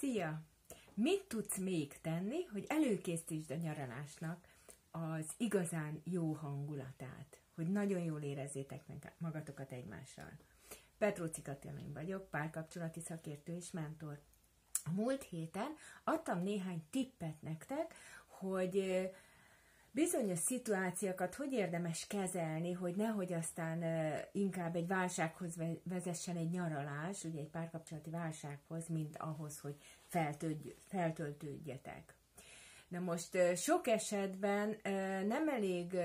Szia! Mit tudsz még tenni, hogy előkészítsd a nyaralásnak az igazán jó hangulatát? Hogy nagyon jól érezzétek magatokat egymással. Petróci Katalin vagyok, párkapcsolati szakértő és mentor. A múlt héten adtam néhány tippet nektek, hogy bizonyos szituációkat hogy érdemes kezelni, hogy nehogy aztán inkább egy válsághoz vezessen egy nyaralás, ugye egy párkapcsolati válsághoz, mint ahhoz, hogy feltöltődjetek. Na most sok esetben nem elég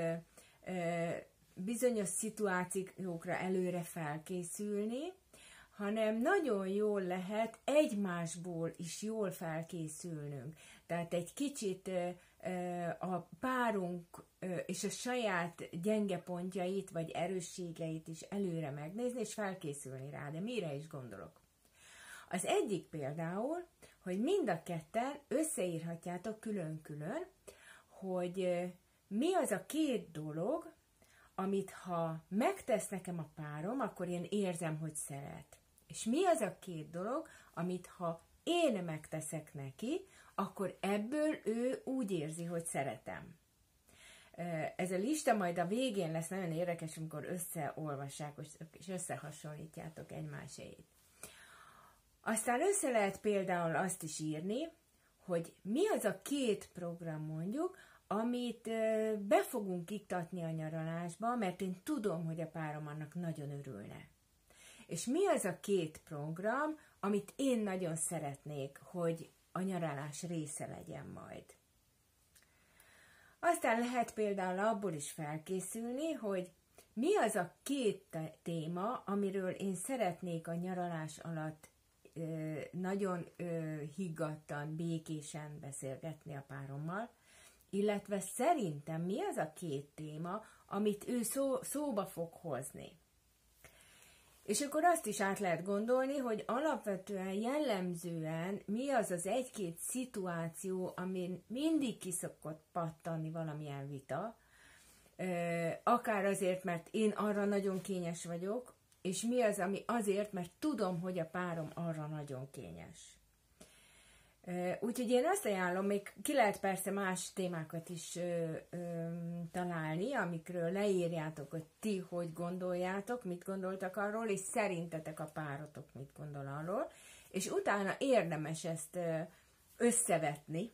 bizonyos szituációkra előre felkészülni, hanem nagyon jól lehet egymásból is jól felkészülnünk. Tehát egy kicsit a párunk és a saját gyenge pontjait vagy erősségeit is előre megnézni, és felkészülni rá. De mire is gondolok? Az egyik például, hogy mind a ketten összeírhatjátok külön-külön, hogy mi az a két dolog, amit ha megtesz nekem a párom, akkor én érzem, hogy szeret. És mi az a két dolog, amit ha én megteszek neki, akkor ebből ő úgy érzi, hogy szeretem. Ez a lista majd a végén lesz nagyon érdekes, amikor összeolvassák és összehasonlítjátok egymásét. Aztán össze lehet például azt is írni, hogy mi az a két program mondjuk, amit be fogunk iktatni a nyaralásba, mert én tudom, hogy a párom annak nagyon örülne. És mi az a két program, amit én nagyon szeretnék, hogy a nyaralás része legyen majd. Aztán lehet például abból is felkészülni, hogy mi az a két téma, amiről én szeretnék a nyaralás alatt ö, nagyon ö, higgadtan, békésen beszélgetni a párommal, illetve szerintem mi az a két téma, amit ő szó, szóba fog hozni. És akkor azt is át lehet gondolni, hogy alapvetően jellemzően mi az az egy-két szituáció, amin mindig kiszokott pattanni valamilyen vita, akár azért, mert én arra nagyon kényes vagyok, és mi az, ami azért, mert tudom, hogy a párom arra nagyon kényes. Úgyhogy én azt ajánlom, még ki lehet persze más témákat is ö, ö, találni, amikről leírjátok, hogy ti hogy gondoljátok, mit gondoltak arról, és szerintetek a párotok mit gondol arról, és utána érdemes ezt ö, összevetni,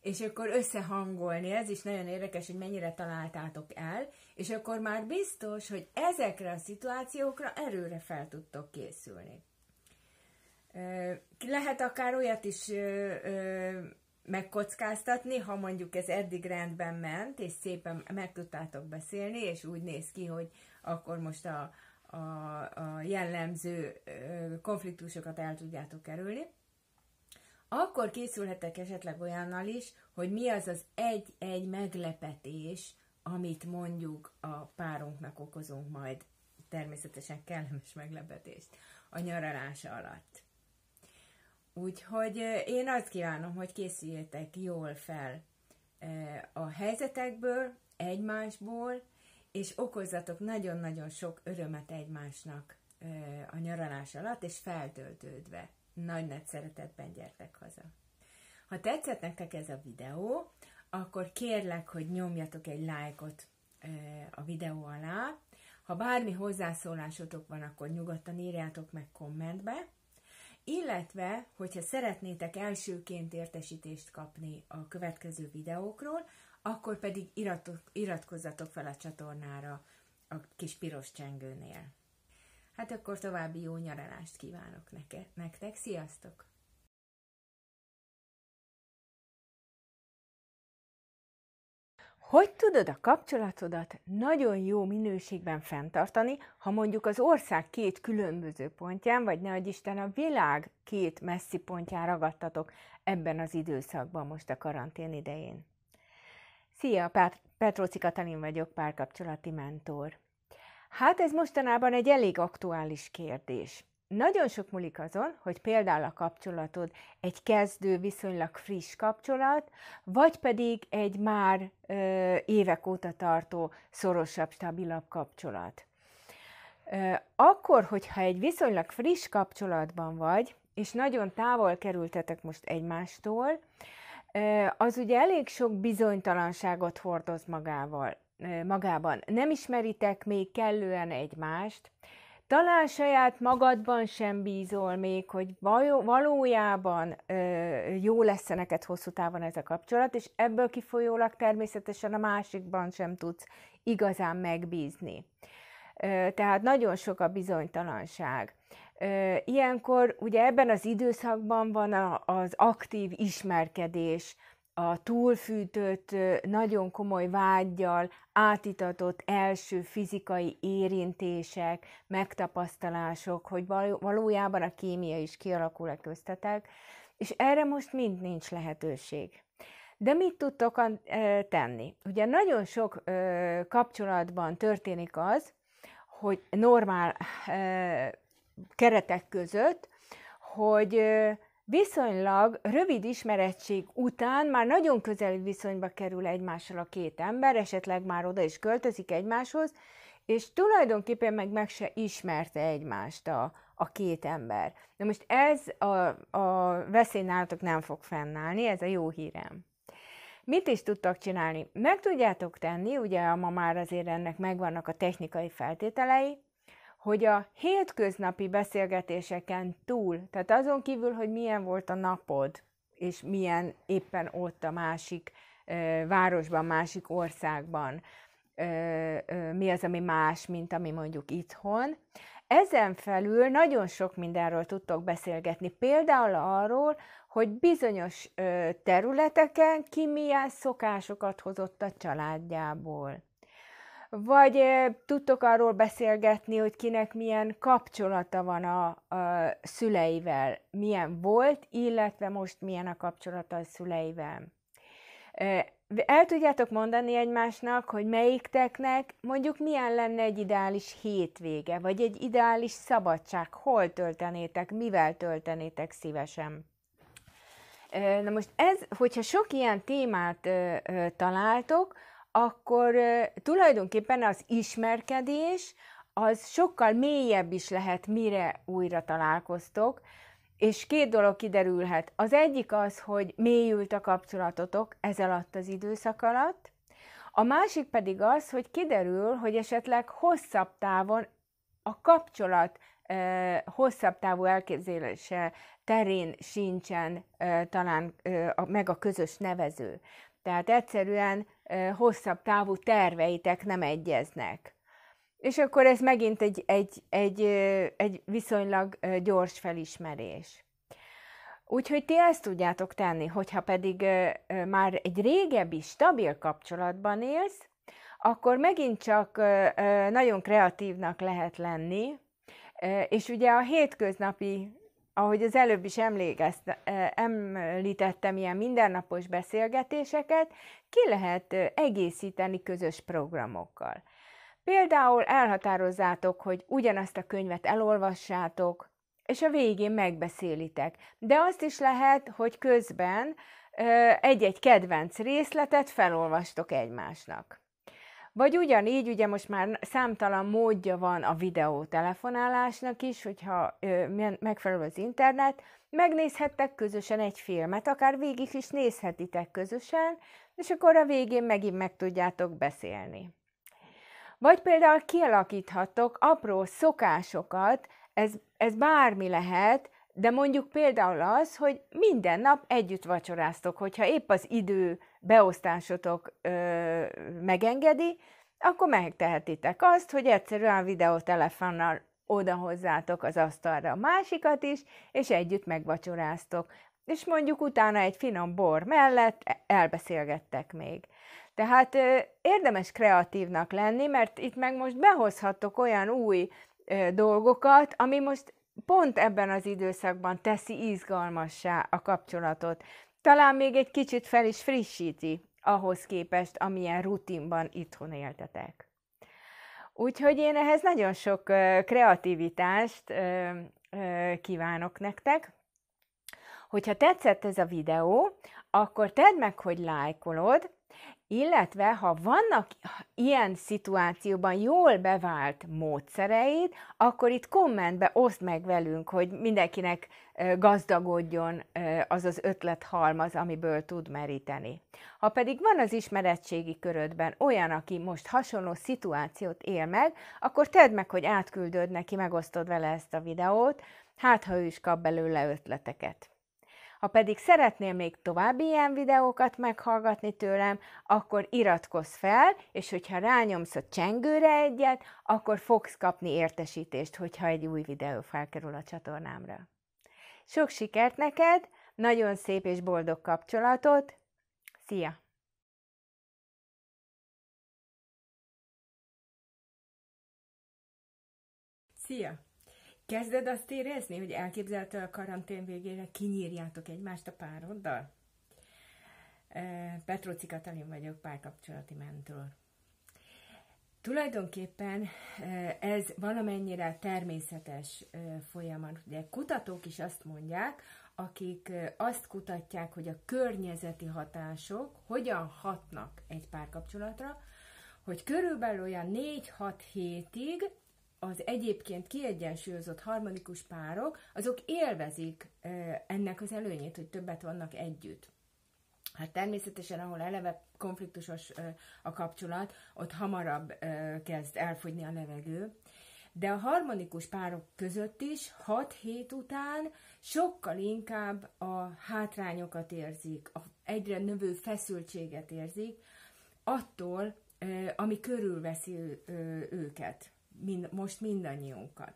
és akkor összehangolni, ez is nagyon érdekes, hogy mennyire találtátok el, és akkor már biztos, hogy ezekre a szituációkra erőre fel tudtok készülni. Lehet akár olyat is megkockáztatni, ha mondjuk ez eddig rendben ment, és szépen meg tudtátok beszélni, és úgy néz ki, hogy akkor most a, a, a jellemző konfliktusokat el tudjátok kerülni. Akkor készülhetek esetleg olyannal is, hogy mi az az egy-egy meglepetés, amit mondjuk a párunknak okozunk majd természetesen kellemes meglepetést a nyaralása alatt. Úgyhogy én azt kívánom, hogy készüljétek jól fel a helyzetekből, egymásból, és okozzatok nagyon-nagyon sok örömet egymásnak a nyaralás alatt, és feltöltődve. Nagy nagy szeretetben gyertek haza. Ha tetszett nektek ez a videó, akkor kérlek, hogy nyomjatok egy lájkot a videó alá. Ha bármi hozzászólásotok van, akkor nyugodtan írjátok meg kommentbe, illetve, hogyha szeretnétek elsőként értesítést kapni a következő videókról, akkor pedig iratok, iratkozzatok fel a csatornára a kis piros csengőnél. Hát akkor további jó nyaralást kívánok nektek, sziasztok! Hogy tudod a kapcsolatodat nagyon jó minőségben fenntartani, ha mondjuk az ország két különböző pontján, vagy ne Isten a világ két messzi pontján ragadtatok ebben az időszakban, most a karantén idején? Szia, Petróci Katalin vagyok, párkapcsolati mentor. Hát ez mostanában egy elég aktuális kérdés. Nagyon sok múlik azon, hogy például a kapcsolatod egy kezdő, viszonylag friss kapcsolat, vagy pedig egy már ö, évek óta tartó, szorosabb, stabilabb kapcsolat. Ö, akkor, hogyha egy viszonylag friss kapcsolatban vagy, és nagyon távol kerültetek most egymástól, az ugye elég sok bizonytalanságot hordoz magával, magában. Nem ismeritek még kellően egymást, talán saját magadban sem bízol még, hogy valójában jó lesz -e neked hosszú távon ez a kapcsolat, és ebből kifolyólag természetesen a másikban sem tudsz igazán megbízni. Tehát nagyon sok a bizonytalanság. Ilyenkor ugye ebben az időszakban van az aktív ismerkedés, a túlfűtött, nagyon komoly vágyjal átitatott első fizikai érintések, megtapasztalások, hogy valójában a kémia is kialakul-e köztetek, és erre most mind nincs lehetőség. De mit tudtok tenni? Ugye nagyon sok kapcsolatban történik az, hogy normál keretek között, hogy viszonylag rövid ismerettség után már nagyon közeli viszonyba kerül egymással a két ember, esetleg már oda is költözik egymáshoz, és tulajdonképpen meg meg se ismerte egymást a, a két ember. De most ez a, a veszély nálatok nem fog fennállni, ez a jó hírem. Mit is tudtak csinálni? Meg tudjátok tenni, ugye ma már azért ennek megvannak a technikai feltételei, hogy a hétköznapi beszélgetéseken túl, tehát azon kívül, hogy milyen volt a napod, és milyen éppen ott a másik ö, városban, másik országban, ö, ö, mi az, ami más, mint ami mondjuk itthon. Ezen felül nagyon sok mindenről tudtok beszélgetni, például arról, hogy bizonyos ö, területeken ki milyen szokásokat hozott a családjából vagy tudtok arról beszélgetni, hogy kinek milyen kapcsolata van a, a szüleivel, milyen volt, illetve most milyen a kapcsolata a szüleivel. El tudjátok mondani egymásnak, hogy melyikteknek mondjuk milyen lenne egy ideális hétvége, vagy egy ideális szabadság, hol töltenétek, mivel töltenétek szívesen. Na most ez, hogyha sok ilyen témát találtok, akkor tulajdonképpen az ismerkedés az sokkal mélyebb is lehet, mire újra találkoztok, és két dolog kiderülhet. Az egyik az, hogy mélyült a kapcsolatotok ez alatt az időszak alatt, a másik pedig az, hogy kiderül, hogy esetleg hosszabb távon a kapcsolat hosszabb távú elképzelése terén sincsen talán meg a közös nevező. Tehát egyszerűen hosszabb távú terveitek nem egyeznek. És akkor ez megint egy, egy, egy, egy viszonylag gyors felismerés. Úgyhogy ti ezt tudjátok tenni, hogyha pedig már egy régebbi, stabil kapcsolatban élsz, akkor megint csak nagyon kreatívnak lehet lenni, és ugye a hétköznapi ahogy az előbb is említettem, ilyen mindennapos beszélgetéseket ki lehet egészíteni közös programokkal. Például elhatározzátok, hogy ugyanazt a könyvet elolvassátok, és a végén megbeszélitek. De azt is lehet, hogy közben egy-egy kedvenc részletet felolvastok egymásnak. Vagy ugyanígy, ugye most már számtalan módja van a videó telefonálásnak is, hogyha ö, megfelelő az internet, megnézhettek közösen egy filmet, akár végig is nézhetitek közösen, és akkor a végén megint meg tudjátok beszélni. Vagy például kialakíthatok apró szokásokat, ez, ez bármi lehet, de mondjuk például az, hogy minden nap együtt vacsoráztok, hogyha épp az idő beosztásotok ö, megengedi, akkor megtehetitek azt, hogy egyszerűen videótelefonnal odahozzátok az asztalra a másikat is, és együtt megvacsoráztok. És mondjuk utána egy finom bor mellett elbeszélgettek még. Tehát ö, érdemes kreatívnak lenni, mert itt meg most behozhattok olyan új ö, dolgokat, ami most pont ebben az időszakban teszi izgalmassá a kapcsolatot. Talán még egy kicsit fel is frissíti ahhoz képest, amilyen rutinban itthon éltetek. Úgyhogy én ehhez nagyon sok kreativitást kívánok nektek. Hogyha tetszett ez a videó, akkor tedd meg, hogy lájkolod, illetve ha vannak ilyen szituációban jól bevált módszereid, akkor itt kommentbe oszd meg velünk, hogy mindenkinek gazdagodjon az az ötlethalmaz, amiből tud meríteni. Ha pedig van az ismeretségi körödben olyan, aki most hasonló szituációt él meg, akkor tedd meg, hogy átküldöd neki, megosztod vele ezt a videót, hát ha ő is kap belőle ötleteket. Ha pedig szeretnél még további ilyen videókat meghallgatni tőlem, akkor iratkozz fel, és hogyha rányomsz a csengőre egyet, akkor fogsz kapni értesítést, hogyha egy új videó felkerül a csatornámra. Sok sikert neked, nagyon szép és boldog kapcsolatot, szia! Szia! Kezded azt érezni, hogy elképzelte a karantén végére kinyírjátok egymást a pároddal? Petróci Katalin vagyok, párkapcsolati mentor. Tulajdonképpen ez valamennyire természetes folyamat. Ugye kutatók is azt mondják, akik azt kutatják, hogy a környezeti hatások hogyan hatnak egy párkapcsolatra, hogy körülbelül olyan 4-6 hétig az egyébként kiegyensúlyozott harmonikus párok, azok élvezik ennek az előnyét, hogy többet vannak együtt. Hát természetesen, ahol eleve konfliktusos a kapcsolat, ott hamarabb kezd elfogyni a levegő, de a harmonikus párok között is 6 hét után sokkal inkább a hátrányokat érzik, a egyre növő feszültséget érzik, attól, ami körülveszi őket mind, most mindannyiunkat.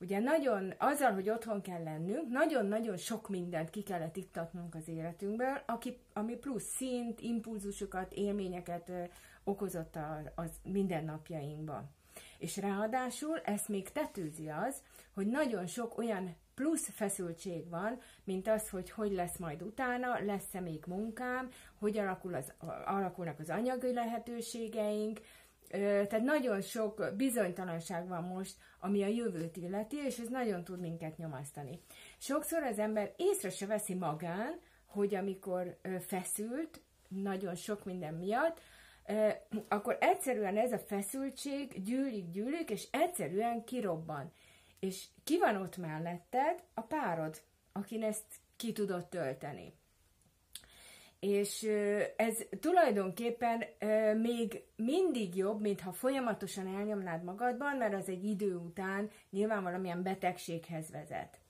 Ugye nagyon, azzal, hogy otthon kell lennünk, nagyon-nagyon sok mindent ki kellett iktatnunk az életünkből, aki, ami plusz szint, impulzusokat, élményeket ö, okozott a, az mindennapjainkban. És ráadásul ezt még tetőzi az, hogy nagyon sok olyan plusz feszültség van, mint az, hogy hogy lesz majd utána, lesz-e még munkám, hogy alakul az, alakulnak az anyagi lehetőségeink, tehát nagyon sok bizonytalanság van most, ami a jövőt illeti, és ez nagyon tud minket nyomasztani. Sokszor az ember észre se veszi magán, hogy amikor feszült, nagyon sok minden miatt, akkor egyszerűen ez a feszültség gyűlik, gyűlik, és egyszerűen kirobban. És ki van ott melletted? A párod, akin ezt ki tudod tölteni és ez tulajdonképpen még mindig jobb, mintha folyamatosan elnyomnád magadban, mert az egy idő után nyilván valamilyen betegséghez vezet.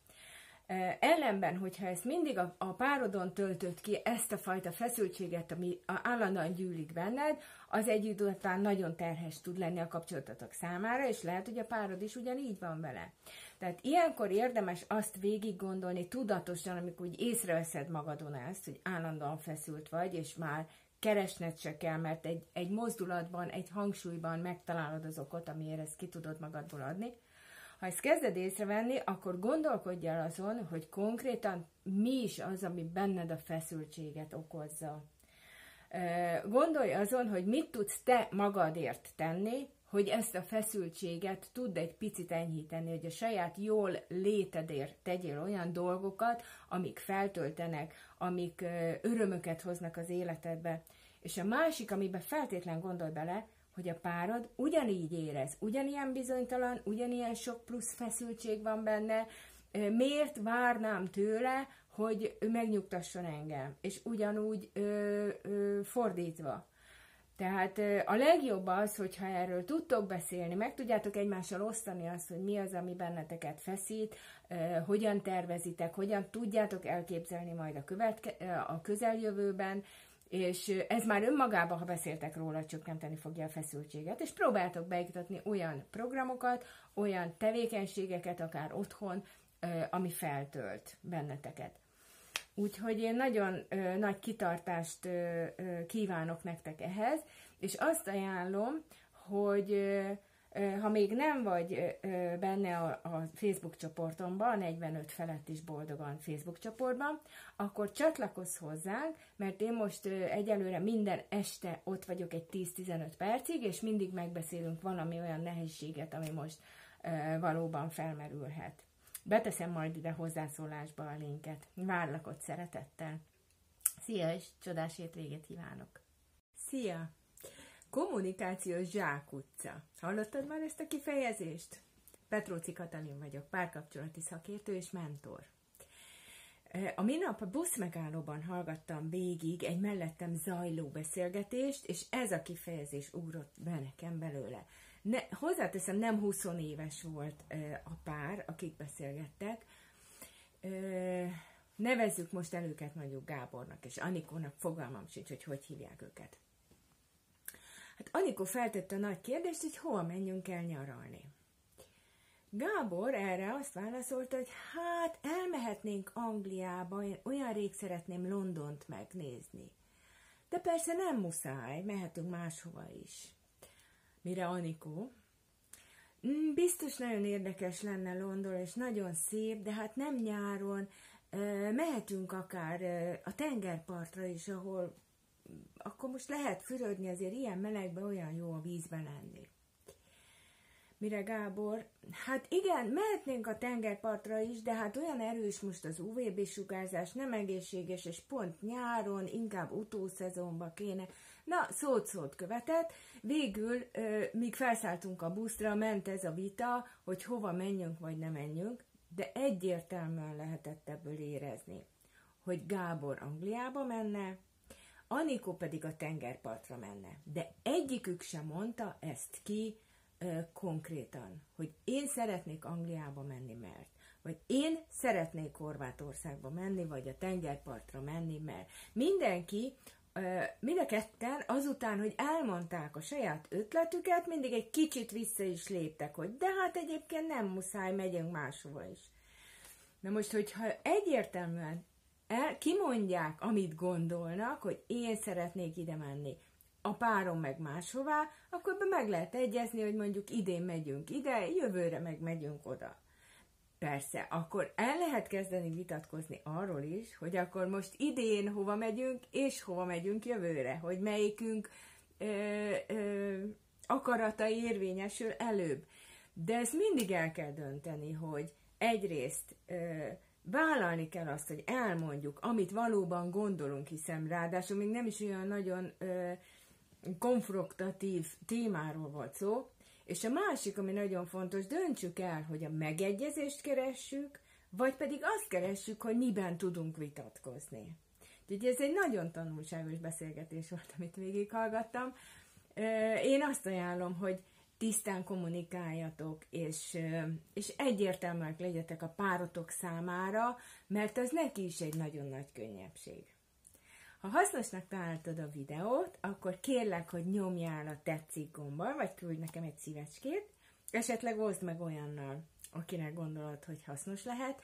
Ellenben, hogyha ezt mindig a, párodon töltött ki, ezt a fajta feszültséget, ami állandóan gyűlik benned, az egy idő után nagyon terhes tud lenni a kapcsolatotok számára, és lehet, hogy a párod is ugyanígy van vele. Tehát ilyenkor érdemes azt végig gondolni tudatosan, amikor úgy észreveszed magadon ezt, hogy állandóan feszült vagy, és már keresned se kell, mert egy, egy mozdulatban, egy hangsúlyban megtalálod az okot, amiért ezt ki tudod magadból adni. Ha ezt kezded észrevenni, akkor gondolkodj el azon, hogy konkrétan mi is az, ami benned a feszültséget okozza. Gondolj azon, hogy mit tudsz te magadért tenni, hogy ezt a feszültséget tudd egy picit enyhíteni, hogy a saját jól létedért tegyél olyan dolgokat, amik feltöltenek, amik örömöket hoznak az életedbe. És a másik, amiben feltétlen gondolj bele, hogy a párod ugyanígy érez, ugyanilyen bizonytalan, ugyanilyen sok plusz feszültség van benne, miért várnám tőle, hogy megnyugtasson engem, és ugyanúgy ö, ö, fordítva. Tehát a legjobb az, hogyha erről tudtok beszélni, meg tudjátok egymással osztani azt, hogy mi az, ami benneteket feszít, hogyan tervezitek, hogyan tudjátok elképzelni majd a, követke, a közeljövőben, és ez már önmagában, ha beszéltek róla, csökkenteni fogja a feszültséget, és próbáltok beiktatni olyan programokat, olyan tevékenységeket, akár otthon, ami feltölt benneteket. Úgyhogy én nagyon ö, nagy kitartást ö, ö, kívánok nektek ehhez, és azt ajánlom, hogy ö, ha még nem vagy benne a, Facebook csoportomban, a 45 felett is boldogan Facebook csoportban, akkor csatlakozz hozzánk, mert én most egyelőre minden este ott vagyok egy 10-15 percig, és mindig megbeszélünk valami olyan nehézséget, ami most valóban felmerülhet. Beteszem majd ide hozzászólásba a linket. Várlak ott szeretettel. Szia, és csodás hétvégét kívánok! Szia! Kommunikációs zsákutca. Hallottad már ezt a kifejezést? Petróci Katalin vagyok, párkapcsolati szakértő és mentor. A minap a busz megállóban hallgattam végig egy mellettem zajló beszélgetést, és ez a kifejezés ugrott be nekem belőle. Ne, hozzáteszem, nem 20 éves volt a pár, akik beszélgettek. Nevezzük most el őket mondjuk Gábornak és Anikónak, fogalmam sincs, hogy hogy hívják őket. Hát Anikó feltette a nagy kérdést, hogy hol menjünk el nyaralni. Gábor erre azt válaszolta, hogy hát elmehetnénk Angliába, én olyan rég szeretném Londont megnézni. De persze nem muszáj, mehetünk máshova is. Mire Anikó? Mm, biztos nagyon érdekes lenne London, és nagyon szép, de hát nem nyáron, mehetünk akár a tengerpartra is, ahol akkor most lehet fürödni, azért ilyen melegben olyan jó a vízben lenni. Mire Gábor, hát igen, mehetnénk a tengerpartra is, de hát olyan erős most az UVB sugárzás, nem egészséges, és pont nyáron, inkább utószezonba kéne. Na, szót-szót követett. Végül, míg felszálltunk a buszra, ment ez a vita, hogy hova menjünk, vagy nem menjünk, de egyértelműen lehetett ebből érezni, hogy Gábor Angliába menne, Anikó pedig a tengerpartra menne. De egyikük sem mondta ezt ki ö, konkrétan, hogy én szeretnék Angliába menni, mert vagy én szeretnék Horvátországba menni, vagy a tengerpartra menni, mert mindenki, mind a ketten azután, hogy elmondták a saját ötletüket, mindig egy kicsit vissza is léptek, hogy de hát egyébként nem muszáj, megyünk máshova is. Na most, hogyha egyértelműen el, kimondják, amit gondolnak, hogy én szeretnék ide menni, a párom meg máshová, akkor meg lehet egyezni, hogy mondjuk idén megyünk ide, jövőre meg megyünk oda. Persze, akkor el lehet kezdeni vitatkozni arról is, hogy akkor most idén hova megyünk, és hova megyünk jövőre, hogy melyikünk ö, ö, akarata érvényesül előbb. De ezt mindig el kell dönteni, hogy egyrészt ö, vállalni kell azt, hogy elmondjuk, amit valóban gondolunk, hiszen ráadásul még nem is olyan nagyon ö, konfrontatív témáról volt szó, és a másik, ami nagyon fontos, döntsük el, hogy a megegyezést keressük, vagy pedig azt keressük, hogy miben tudunk vitatkozni. Úgyhogy ez egy nagyon tanulságos beszélgetés volt, amit végighallgattam. Én azt ajánlom, hogy tisztán kommunikáljatok, és, és egyértelműek legyetek a párotok számára, mert ez neki is egy nagyon nagy könnyebbség. Ha hasznosnak találtad a videót, akkor kérlek, hogy nyomjál a tetszik gombbal, vagy küldj nekem egy szívecskét, esetleg oszd meg olyannal, akinek gondolod, hogy hasznos lehet,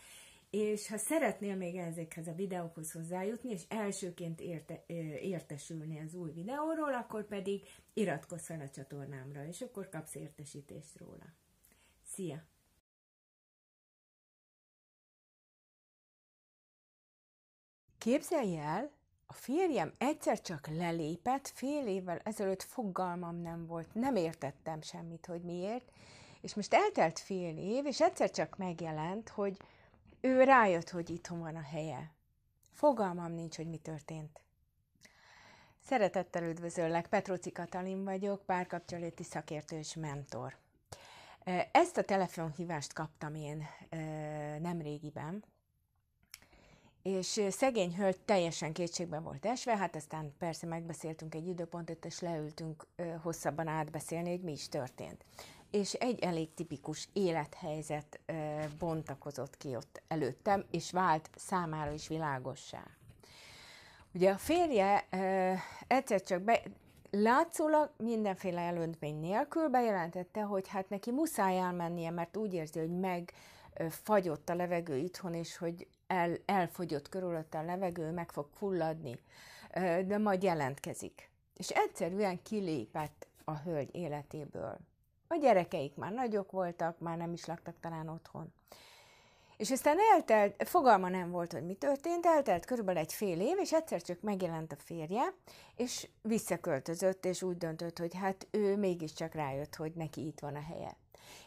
és ha szeretnél még ezekhez a videókhoz hozzájutni, és elsőként érte, értesülni az új videóról, akkor pedig iratkozz fel a csatornámra, és akkor kapsz értesítést róla. Szia! Képzelj el, a férjem egyszer csak lelépett, fél évvel ezelőtt fogalmam nem volt, nem értettem semmit, hogy miért, és most eltelt fél év, és egyszer csak megjelent, hogy ő rájött, hogy itthon van a helye. Fogalmam nincs, hogy mi történt. Szeretettel üdvözöllek, Petróci Katalin vagyok, párkapcsolati szakértő és mentor. Ezt a telefonhívást kaptam én nem régiben, és szegény hölgy teljesen kétségbe volt esve, hát aztán persze megbeszéltünk egy időpontot, és leültünk hosszabban átbeszélni, hogy mi is történt és egy elég tipikus élethelyzet bontakozott ki ott előttem, és vált számára is világossá. Ugye a férje egyszer csak be, látszólag mindenféle elöntmény nélkül bejelentette, hogy hát neki muszáj elmennie, mert úgy érzi, hogy megfagyott a levegő itthon, és hogy el, elfogyott körülötte a levegő, meg fog fulladni, de majd jelentkezik. És egyszerűen kilépett a hölgy életéből. A gyerekeik már nagyok voltak, már nem is laktak talán otthon. És aztán eltelt, fogalma nem volt, hogy mi történt, eltelt körülbelül egy fél év, és egyszer csak megjelent a férje, és visszaköltözött, és úgy döntött, hogy hát ő mégiscsak rájött, hogy neki itt van a helye.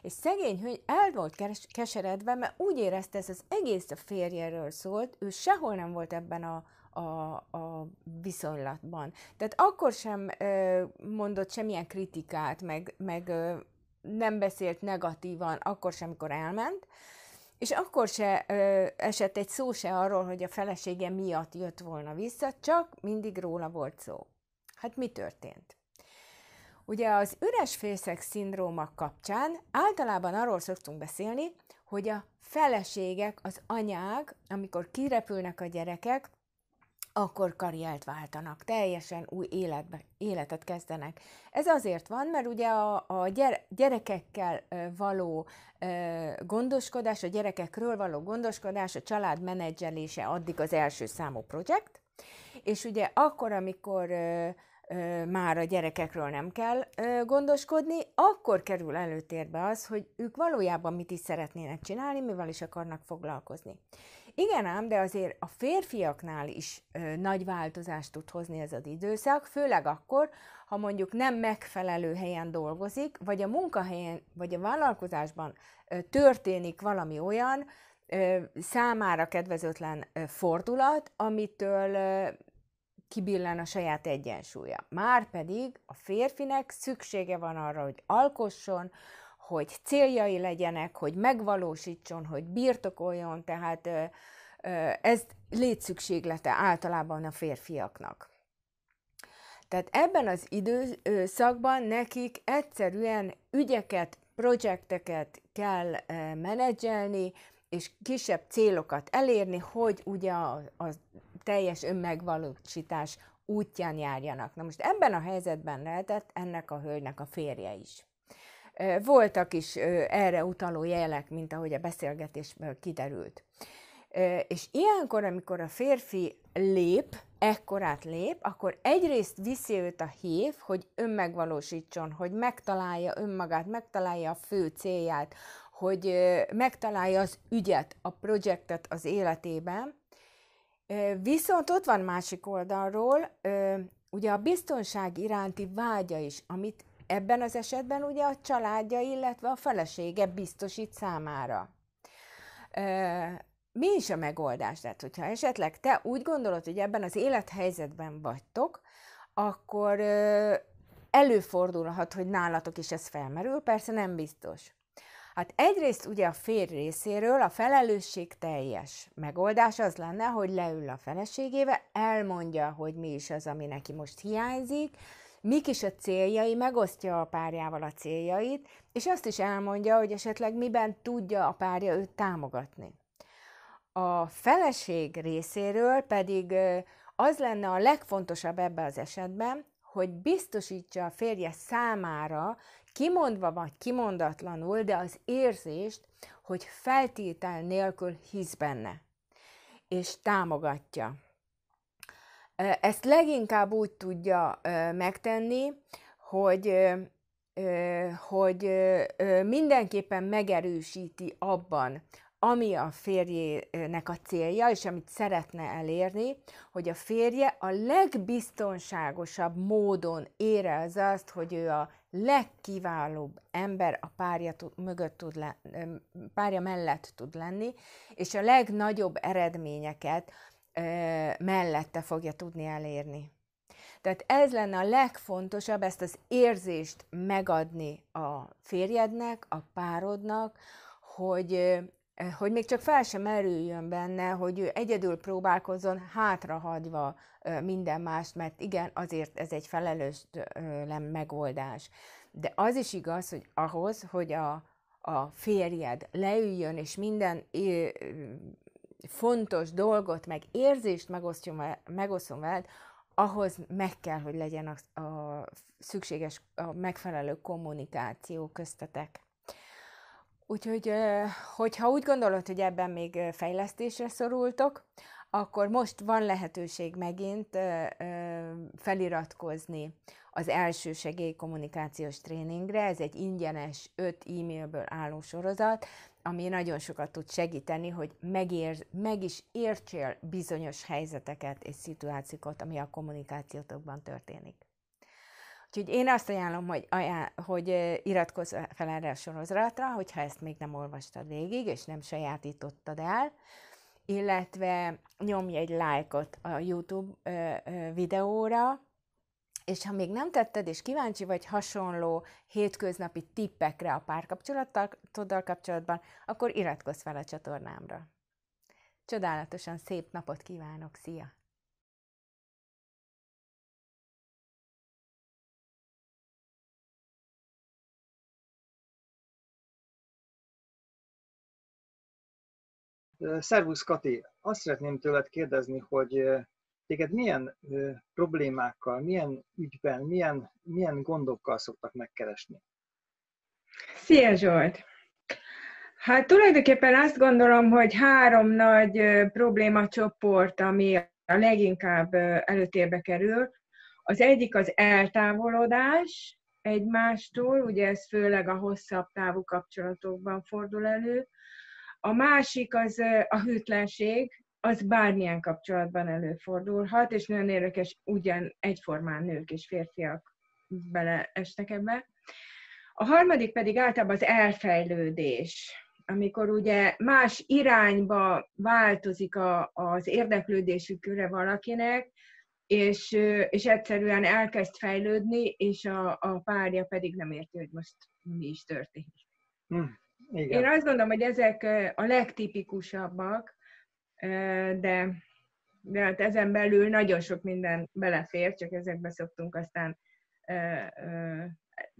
És szegény hölgy el volt keseredve, mert úgy érezte, ez az egész a férjéről szólt, ő sehol nem volt ebben a, a, a viszonylatban. Tehát akkor sem ö, mondott semmilyen kritikát, meg, meg ö, nem beszélt negatívan, akkor sem, amikor elment, és akkor se ö, esett egy szó se arról, hogy a felesége miatt jött volna vissza, csak mindig róla volt szó. Hát mi történt? Ugye az üres fészek szindróma kapcsán általában arról szoktunk beszélni, hogy a feleségek, az anyák, amikor kirepülnek a gyerekek, akkor karriert váltanak, teljesen új életbe, életet kezdenek. Ez azért van, mert ugye a, a gyerekekkel való gondoskodás, a gyerekekről való gondoskodás, a család menedzselése addig az első számú projekt, és ugye akkor, amikor már a gyerekekről nem kell gondoskodni, akkor kerül előtérbe az, hogy ők valójában mit is szeretnének csinálni, mivel is akarnak foglalkozni. Igen ám, de azért a férfiaknál is nagy változást tud hozni ez az időszak, főleg akkor, ha mondjuk nem megfelelő helyen dolgozik, vagy a munkahelyen, vagy a vállalkozásban történik valami olyan számára kedvezőtlen fordulat, amitől kibillen a saját egyensúlya. Márpedig a férfinek szüksége van arra, hogy alkosson, hogy céljai legyenek, hogy megvalósítson, hogy birtokoljon, tehát ez létszükséglete általában a férfiaknak. Tehát ebben az időszakban nekik egyszerűen ügyeket, projekteket kell menedzselni, és kisebb célokat elérni, hogy ugye a, a teljes önmegvalósítás útján járjanak. Na most ebben a helyzetben lehetett ennek a hölgynek a férje is. Voltak is erre utaló jelek, mint ahogy a beszélgetésből kiderült. És ilyenkor, amikor a férfi lép, ekkorát lép, akkor egyrészt viszi őt a hív, hogy önmegvalósítson, hogy megtalálja önmagát, megtalálja a fő célját, hogy megtalálja az ügyet, a projektet az életében. Viszont ott van másik oldalról, ugye a biztonság iránti vágya is, amit ebben az esetben ugye a családja, illetve a felesége biztosít számára. Mi is a megoldás? Tehát, hogyha esetleg te úgy gondolod, hogy ebben az élethelyzetben vagytok, akkor előfordulhat, hogy nálatok is ez felmerül, persze nem biztos. Hát egyrészt ugye a férj részéről a felelősség teljes megoldás az lenne, hogy leül a feleségével, elmondja, hogy mi is az, ami neki most hiányzik, mik is a céljai, megosztja a párjával a céljait, és azt is elmondja, hogy esetleg miben tudja a párja őt támogatni. A feleség részéről pedig az lenne a legfontosabb ebben az esetben, hogy biztosítsa a férje számára, kimondva vagy kimondatlanul, de az érzést, hogy feltétel nélkül hisz benne, és támogatja. Ezt leginkább úgy tudja megtenni, hogy, hogy mindenképpen megerősíti abban, ami a férjének a célja, és amit szeretne elérni, hogy a férje a legbiztonságosabb módon érez azt, hogy ő a legkiválóbb ember a párja mögött tud le, párja mellett tud lenni, és a legnagyobb eredményeket mellette fogja tudni elérni. Tehát ez lenne a legfontosabb, ezt az érzést megadni a férjednek, a párodnak, hogy, hogy még csak fel sem merüljön benne, hogy ő egyedül próbálkozzon, hátrahagyva minden mást, mert igen, azért ez egy felelőslen megoldás. De az is igaz, hogy ahhoz, hogy a, a férjed leüljön, és minden fontos dolgot, meg érzést megosztjon, megosztom veled, ahhoz meg kell, hogy legyen a, a szükséges, a megfelelő kommunikáció köztetek. Úgyhogy, hogyha úgy gondolod, hogy ebben még fejlesztésre szorultok, akkor most van lehetőség megint feliratkozni az első segélykommunikációs tréningre. Ez egy ingyenes, öt e-mailből álló sorozat, ami nagyon sokat tud segíteni, hogy megér, meg is értsél bizonyos helyzeteket és szituációkat, ami a kommunikációtokban történik. Úgyhogy én azt ajánlom, hogy, ajánl, hogy iratkozz fel erre a sorozatra, hogyha ezt még nem olvastad végig, és nem sajátítottad el, illetve nyomj egy lájkot a YouTube videóra, és ha még nem tetted, és kíváncsi vagy hasonló hétköznapi tippekre a párkapcsolatoddal kapcsolatban, akkor iratkozz fel a csatornámra. Csodálatosan szép napot kívánok, szia! Szervusz Kati, azt szeretném tőled kérdezni, hogy téged milyen problémákkal, milyen ügyben, milyen, milyen gondokkal szoktak megkeresni? Szia Zsolt! Hát tulajdonképpen azt gondolom, hogy három nagy problémacsoport, ami a leginkább előtérbe kerül. Az egyik az eltávolodás egymástól, ugye ez főleg a hosszabb távú kapcsolatokban fordul elő. A másik az a hűtlenség, az bármilyen kapcsolatban előfordulhat, és nagyon érdekes, ugyan egyformán nők és férfiak beleestek ebbe. A harmadik pedig általában az elfejlődés, amikor ugye más irányba változik a, az érdeklődésük köre valakinek, és, és egyszerűen elkezd fejlődni, és a, a párja pedig nem érti, hogy most mi is történik. Hm, igen. Én azt gondolom, hogy ezek a legtipikusabbak, de, de hát ezen belül nagyon sok minden belefér, csak ezekbe szoktunk aztán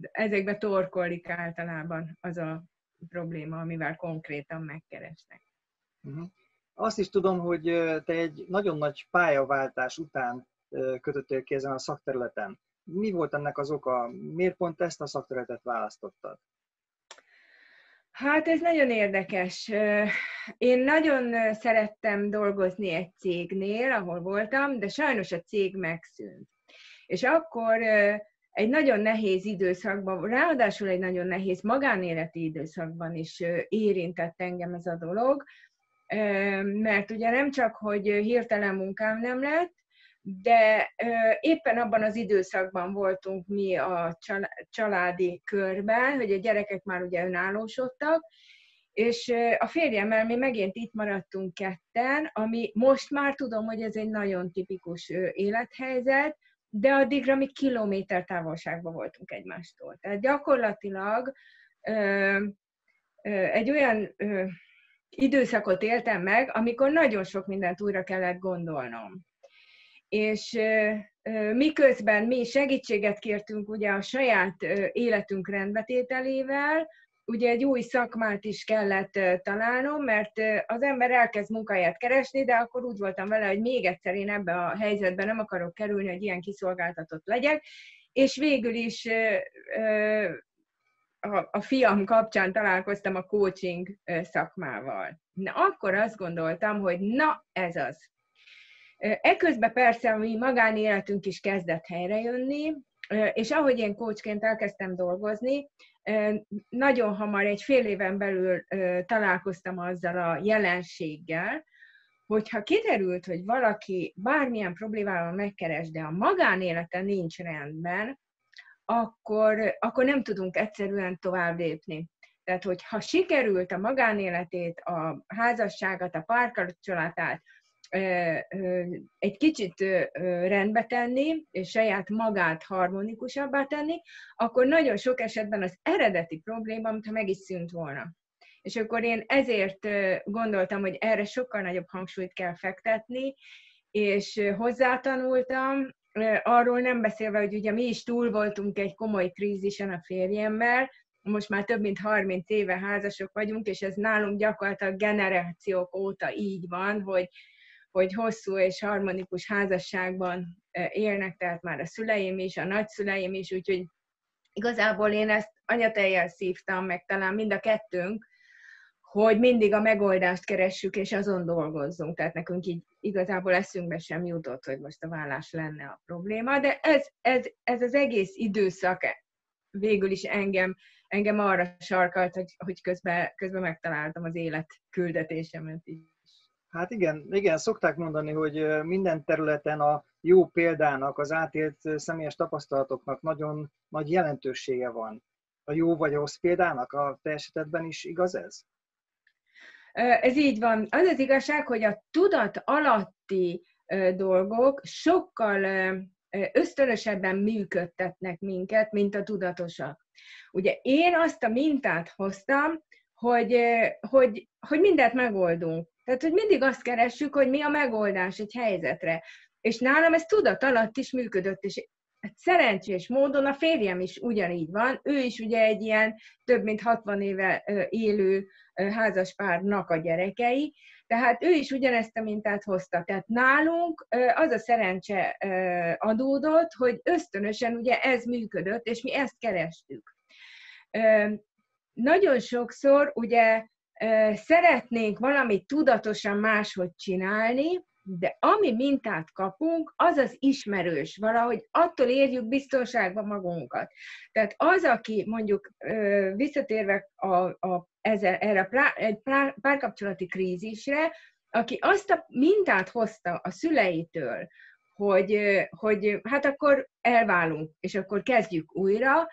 ezekbe torkolik általában az a probléma, amivel konkrétan megkeresnek. Uh-huh. Azt is tudom, hogy te egy nagyon nagy pályaváltás után kötöttél ki ezen a szakterületen. Mi volt ennek az oka? Miért pont ezt a szakterületet választottad? Hát ez nagyon érdekes. Én nagyon szerettem dolgozni egy cégnél, ahol voltam, de sajnos a cég megszűnt. És akkor egy nagyon nehéz időszakban, ráadásul egy nagyon nehéz magánéleti időszakban is érintett engem ez a dolog, mert ugye nem csak, hogy hirtelen munkám nem lett, de éppen abban az időszakban voltunk mi a családi körben, hogy a gyerekek már ugye önállósodtak, és a férjemmel mi megint itt maradtunk ketten, ami most már tudom, hogy ez egy nagyon tipikus élethelyzet, de addigra mi kilométer távolságban voltunk egymástól. Tehát gyakorlatilag egy olyan időszakot éltem meg, amikor nagyon sok mindent újra kellett gondolnom. És miközben mi segítséget kértünk ugye a saját életünk rendbetételével, ugye egy új szakmát is kellett találnom, mert az ember elkezd munkáját keresni, de akkor úgy voltam vele, hogy még egyszer én ebbe a helyzetbe nem akarok kerülni, hogy ilyen kiszolgáltatott legyek, és végül is a, fiam kapcsán találkoztam a coaching szakmával. Na, akkor azt gondoltam, hogy na, ez az. Eközben persze a mi magánéletünk is kezdett helyre jönni, és ahogy én coachként elkezdtem dolgozni, nagyon hamar, egy fél éven belül találkoztam azzal a jelenséggel, hogyha kiderült, hogy valaki bármilyen problémával megkeres, de a magánélete nincs rendben, akkor, akkor nem tudunk egyszerűen tovább lépni. Tehát, hogyha sikerült a magánéletét, a házasságát, a párkapcsolatát egy kicsit rendbe tenni, és saját magát harmonikusabbá tenni, akkor nagyon sok esetben az eredeti probléma, mintha meg is szűnt volna. És akkor én ezért gondoltam, hogy erre sokkal nagyobb hangsúlyt kell fektetni, és hozzátanultam, arról nem beszélve, hogy ugye mi is túl voltunk egy komoly krízisen a férjemmel, most már több mint 30 éve házasok vagyunk, és ez nálunk gyakorlatilag generációk óta így van, hogy hogy hosszú és harmonikus házasságban élnek, tehát már a szüleim is, a nagyszüleim is, úgyhogy igazából én ezt anyatejjel szívtam, meg talán mind a kettőnk, hogy mindig a megoldást keressük, és azon dolgozzunk. Tehát nekünk így igazából eszünkbe sem jutott, hogy most a vállás lenne a probléma, de ez, ez, ez az egész időszak végül is engem, engem arra sarkalt, hogy, hogy közben, közben megtaláltam az élet küldetésemet is. Hát igen, igen, szokták mondani, hogy minden területen a jó példának, az átélt személyes tapasztalatoknak nagyon nagy jelentősége van. A jó vagy rossz példának a te esetedben is igaz ez? Ez így van. Az az igazság, hogy a tudat alatti dolgok sokkal ösztönösebben működtetnek minket, mint a tudatosak. Ugye én azt a mintát hoztam, hogy, hogy, hogy mindent megoldunk. Tehát, hogy mindig azt keressük, hogy mi a megoldás egy helyzetre. És nálam ez tudat alatt is működött, és hát szerencsés módon a férjem is ugyanígy van, ő is ugye egy ilyen több mint 60 éve élő házaspárnak a gyerekei, tehát ő is ugyanezt a mintát hozta. Tehát nálunk az a szerencse adódott, hogy ösztönösen ugye ez működött, és mi ezt kerestük. Nagyon sokszor ugye szeretnénk valamit tudatosan máshogy csinálni, de ami mintát kapunk, az az ismerős, valahogy attól érjük biztonságban magunkat. Tehát az, aki mondjuk visszatérve a, a, ezzel, erre a plá, egy párkapcsolati krízisre, aki azt a mintát hozta a szüleitől, hogy, hogy hát akkor elválunk, és akkor kezdjük újra,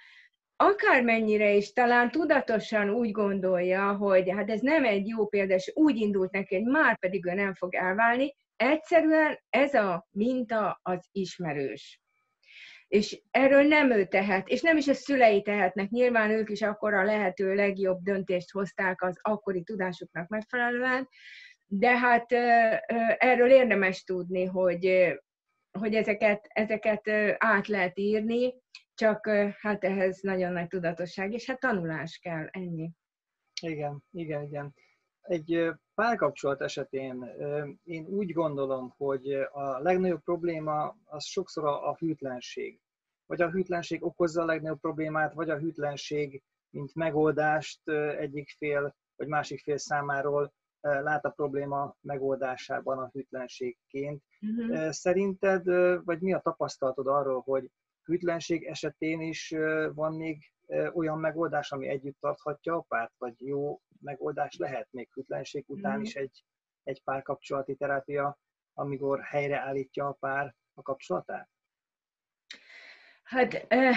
akármennyire is talán tudatosan úgy gondolja, hogy hát ez nem egy jó példa, és úgy indult neki, hogy már pedig ő nem fog elválni, egyszerűen ez a minta az ismerős. És erről nem ő tehet, és nem is a szülei tehetnek. Nyilván ők is akkor a lehető legjobb döntést hozták az akkori tudásuknak megfelelően, de hát erről érdemes tudni, hogy, hogy ezeket, ezeket át lehet írni, csak hát ehhez nagyon nagy tudatosság, és hát tanulás kell, ennyi. Igen, igen, igen. Egy párkapcsolat esetén én úgy gondolom, hogy a legnagyobb probléma az sokszor a, hűtlenség. Vagy a hűtlenség okozza a legnagyobb problémát, vagy a hűtlenség, mint megoldást egyik fél vagy másik fél számáról lát a probléma megoldásában a hűtlenségként. Uh-huh. Szerinted, vagy mi a tapasztalatod arról, hogy hűtlenség esetén is van még olyan megoldás, ami együtt tarthatja a párt, vagy jó megoldás lehet még hűtlenség után mm. is egy, egy párkapcsolati terápia, amikor helyreállítja a pár a kapcsolatát? Hát, eh,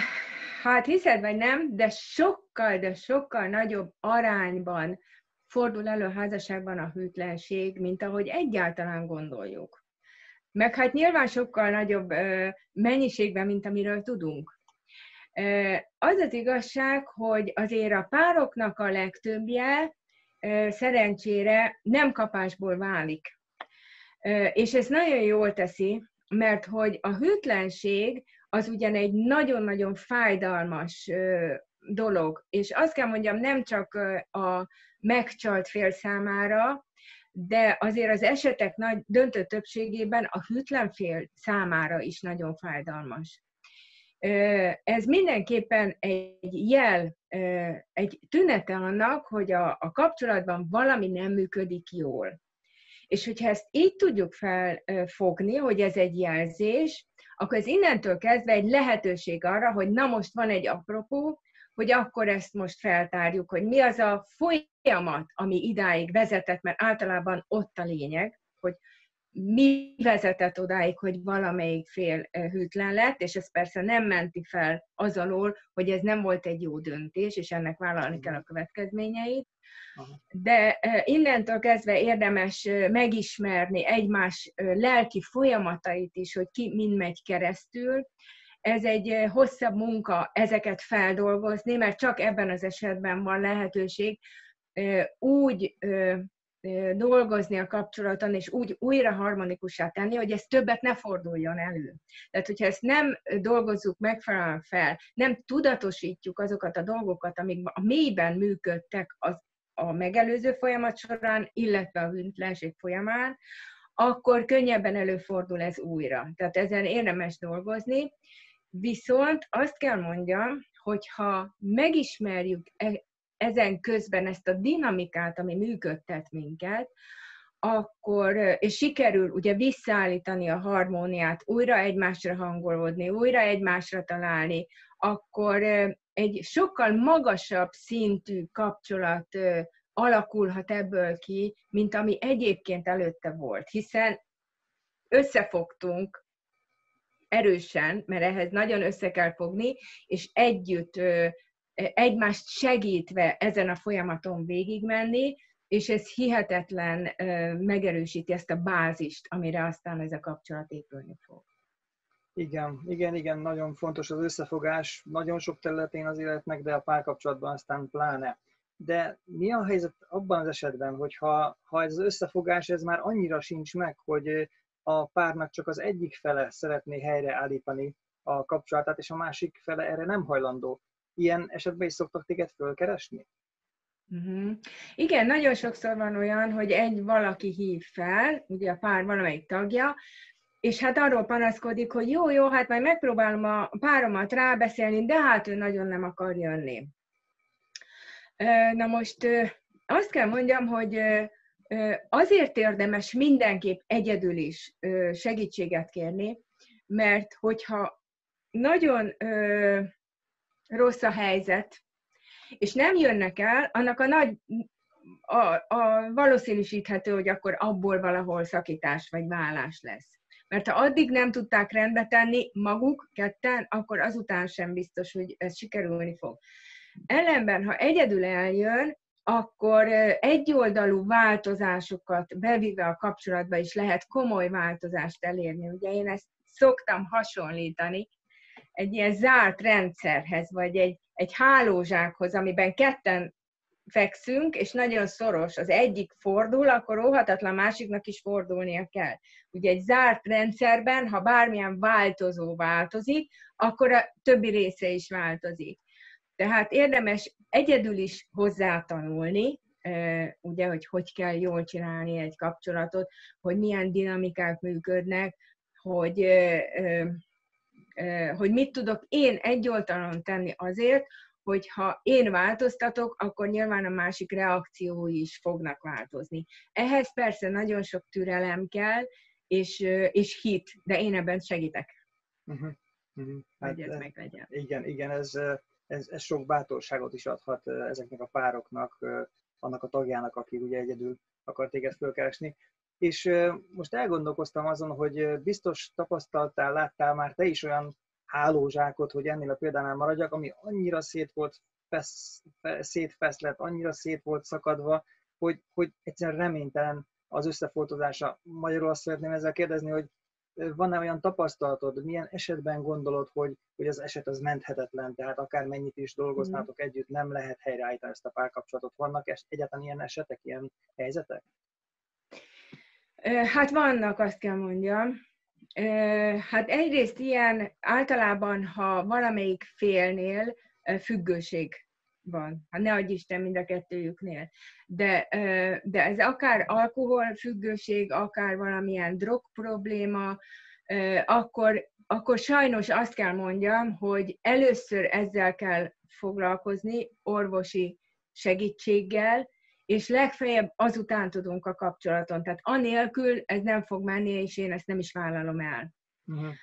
hát hiszed vagy nem, de sokkal, de sokkal nagyobb arányban fordul elő házasságban a hűtlenség, mint ahogy egyáltalán gondoljuk. Meg hát nyilván sokkal nagyobb mennyiségben, mint amiről tudunk. Az az igazság, hogy azért a pároknak a legtöbbje szerencsére nem kapásból válik. És ez nagyon jól teszi, mert hogy a hűtlenség az ugyan egy nagyon-nagyon fájdalmas dolog, és azt kell mondjam, nem csak a megcsalt fél számára, de azért az esetek nagy döntő többségében a hűtlen fél számára is nagyon fájdalmas. Ez mindenképpen egy jel, egy tünete annak, hogy a, a kapcsolatban valami nem működik jól. És hogyha ezt így tudjuk felfogni, hogy ez egy jelzés, akkor ez innentől kezdve egy lehetőség arra, hogy na most van egy apropó, hogy akkor ezt most feltárjuk, hogy mi az a folyamat, ami idáig vezetett, mert általában ott a lényeg, hogy mi vezetett odáig, hogy valamelyik fél hűtlen lett, és ez persze nem menti fel az alól, hogy ez nem volt egy jó döntés, és ennek vállalni kell a következményeit. De innentől kezdve érdemes megismerni egymás lelki folyamatait is, hogy ki mind megy keresztül, ez egy hosszabb munka ezeket feldolgozni, mert csak ebben az esetben van lehetőség úgy dolgozni a kapcsolaton, és úgy újra harmonikussá tenni, hogy ez többet ne forduljon elő. Tehát, hogyha ezt nem dolgozzuk megfelelően fel, nem tudatosítjuk azokat a dolgokat, amik a mélyben működtek az, a megelőző folyamat során, illetve a hűtlenség folyamán, akkor könnyebben előfordul ez újra. Tehát ezen érdemes dolgozni, Viszont azt kell mondjam, hogy ha megismerjük e, ezen közben ezt a dinamikát, ami működtet minket, akkor, és sikerül ugye visszaállítani a harmóniát, újra egymásra hangolódni, újra egymásra találni, akkor egy sokkal magasabb szintű kapcsolat alakulhat ebből ki, mint ami egyébként előtte volt, hiszen összefogtunk erősen, mert ehhez nagyon össze kell fogni, és együtt egymást segítve ezen a folyamaton végigmenni, és ez hihetetlen megerősíti ezt a bázist, amire aztán ez a kapcsolat épülni fog. Igen, igen, igen, nagyon fontos az összefogás, nagyon sok területén az életnek, de a párkapcsolatban aztán pláne. De mi a helyzet abban az esetben, hogyha ha ez az összefogás ez már annyira sincs meg, hogy a párnak csak az egyik fele szeretné helyreállítani a kapcsolatát, és a másik fele erre nem hajlandó. Ilyen esetben is szoktak téged fölkeresni? Uh-huh. Igen, nagyon sokszor van olyan, hogy egy valaki hív fel, ugye a pár valamelyik tagja, és hát arról panaszkodik, hogy jó, jó, hát majd megpróbálom a páromat rábeszélni, de hát ő nagyon nem akar jönni. Na most azt kell mondjam, hogy azért érdemes mindenképp egyedül is segítséget kérni, mert hogyha nagyon rossz a helyzet, és nem jönnek el, annak a nagy a, a valószínűsíthető, hogy akkor abból valahol szakítás vagy vállás lesz. Mert ha addig nem tudták rendbe tenni maguk ketten, akkor azután sem biztos, hogy ez sikerülni fog. Ellenben, ha egyedül eljön, akkor egyoldalú változásokat bevive a kapcsolatba is lehet komoly változást elérni. Ugye én ezt szoktam hasonlítani egy ilyen zárt rendszerhez, vagy egy, egy hálózsákhoz, amiben ketten fekszünk, és nagyon szoros, az egyik fordul, akkor óhatatlan másiknak is fordulnia kell. Ugye egy zárt rendszerben, ha bármilyen változó változik, akkor a többi része is változik. Tehát érdemes egyedül is hozzátanulni, ugye, hogy hogy kell jól csinálni egy kapcsolatot, hogy milyen dinamikák működnek, hogy, hogy mit tudok én egyoltalon tenni azért, hogy ha én változtatok, akkor nyilván a másik reakciói is fognak változni. Ehhez persze nagyon sok türelem kell, és, és hit, de én ebben segítek. Uh-huh. Uh-huh. Hát, hogy ez meg legyen. Igen, igen, ez, ez, ez sok bátorságot is adhat ezeknek a pároknak, annak a tagjának, aki ugye egyedül akar téged fölkeresni. És most elgondolkoztam azon, hogy biztos tapasztaltál, láttál már te is olyan hálózsákot, hogy ennél a példánál maradjak, ami annyira szét volt fesz, szétfeszlett, annyira szét volt szakadva, hogy, hogy egyszerűen reménytelen az összefoltozása. Magyarul azt szeretném ezzel kérdezni, hogy van-e olyan tapasztalatod, milyen esetben gondolod, hogy, hogy az eset az menthetetlen, tehát akár mennyit is dolgoznátok mm. együtt, nem lehet helyreállítani ezt a párkapcsolatot. Vannak egyáltalán ilyen esetek, ilyen helyzetek? Hát vannak, azt kell mondjam. Hát egyrészt ilyen általában, ha valamelyik félnél függőség van. Hát ne adj Isten mind a kettőjüknél. De, de ez akár alkoholfüggőség, akár valamilyen drog probléma, akkor, akkor sajnos azt kell mondjam, hogy először ezzel kell foglalkozni orvosi segítséggel, és legfeljebb azután tudunk a kapcsolaton. Tehát anélkül ez nem fog menni, és én ezt nem is vállalom el. Uh-huh.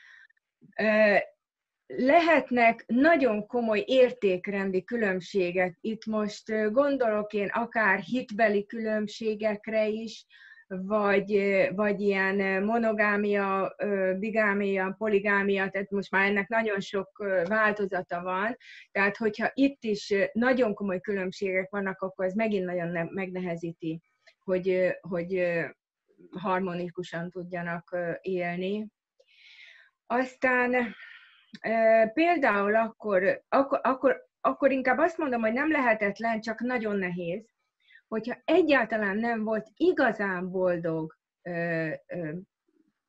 Lehetnek nagyon komoly értékrendi különbségek. Itt most gondolok én akár hitbeli különbségekre is, vagy, vagy ilyen monogámia, bigámia, poligámia, tehát most már ennek nagyon sok változata van, tehát hogyha itt is nagyon komoly különbségek vannak, akkor ez megint nagyon megnehezíti, hogy, hogy harmonikusan tudjanak élni. Aztán például akkor, akkor, akkor, akkor inkább azt mondom, hogy nem lehetetlen, csak nagyon nehéz, hogyha egyáltalán nem volt igazán boldog,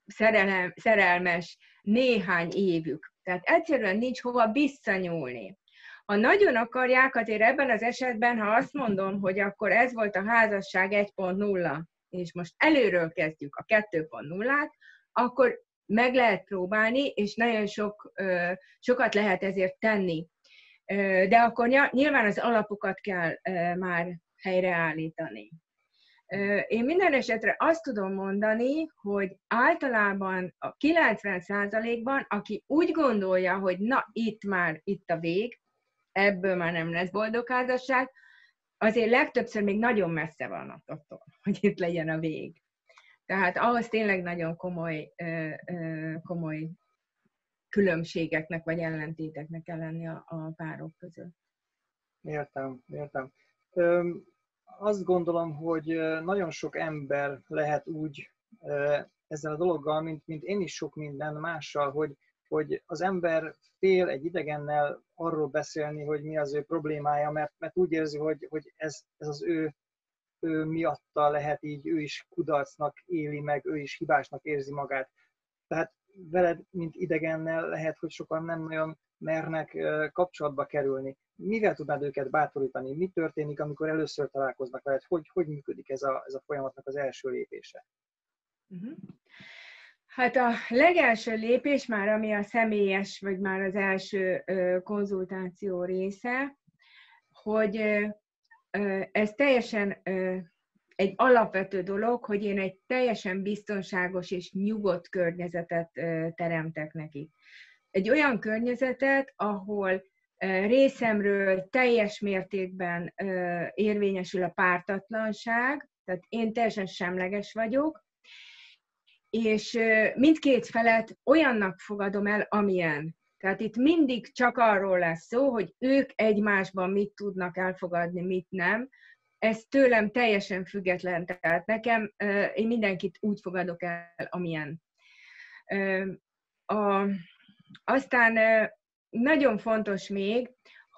szerelem, szerelmes néhány évük. Tehát egyszerűen nincs hova visszanyúlni. Ha nagyon akarják, azért ebben az esetben, ha azt mondom, hogy akkor ez volt a házasság 1.0, és most előről kezdjük a 2.0-át, akkor meg lehet próbálni, és nagyon sok, sokat lehet ezért tenni. De akkor nyilván az alapokat kell már helyreállítani. Én minden esetre azt tudom mondani, hogy általában a 90%-ban, aki úgy gondolja, hogy na itt már itt a vég, ebből már nem lesz boldog házasság, azért legtöbbször még nagyon messze van attól, hogy itt legyen a vég. Tehát ahhoz tényleg nagyon komoly, komoly különbségeknek vagy ellentéteknek kell lenni a, a párok között. Értem, értem. Ö, azt gondolom, hogy nagyon sok ember lehet úgy ezzel a dologgal, mint, mint én is sok minden mással, hogy, hogy az ember fél egy idegennel arról beszélni, hogy mi az ő problémája, mert, mert úgy érzi, hogy, hogy ez, ez az ő miatta lehet így, ő is kudarcnak éli meg, ő is hibásnak érzi magát. Tehát veled, mint idegennel lehet, hogy sokan nem nagyon mernek kapcsolatba kerülni. Mivel tudnád őket bátorítani? Mi történik, amikor először találkoznak veled? Hogy, hogy működik ez a, ez a folyamatnak az első lépése? Uh-huh. Hát a legelső lépés már, ami a személyes, vagy már az első konzultáció része, hogy ez teljesen egy alapvető dolog, hogy én egy teljesen biztonságos és nyugodt környezetet teremtek nekik. Egy olyan környezetet, ahol részemről teljes mértékben érvényesül a pártatlanság, tehát én teljesen semleges vagyok, és mindkét felet olyannak fogadom el, amilyen. Tehát itt mindig csak arról lesz szó, hogy ők egymásban mit tudnak elfogadni, mit nem. Ez tőlem teljesen független. Tehát nekem, én mindenkit úgy fogadok el, amilyen. A, aztán nagyon fontos még,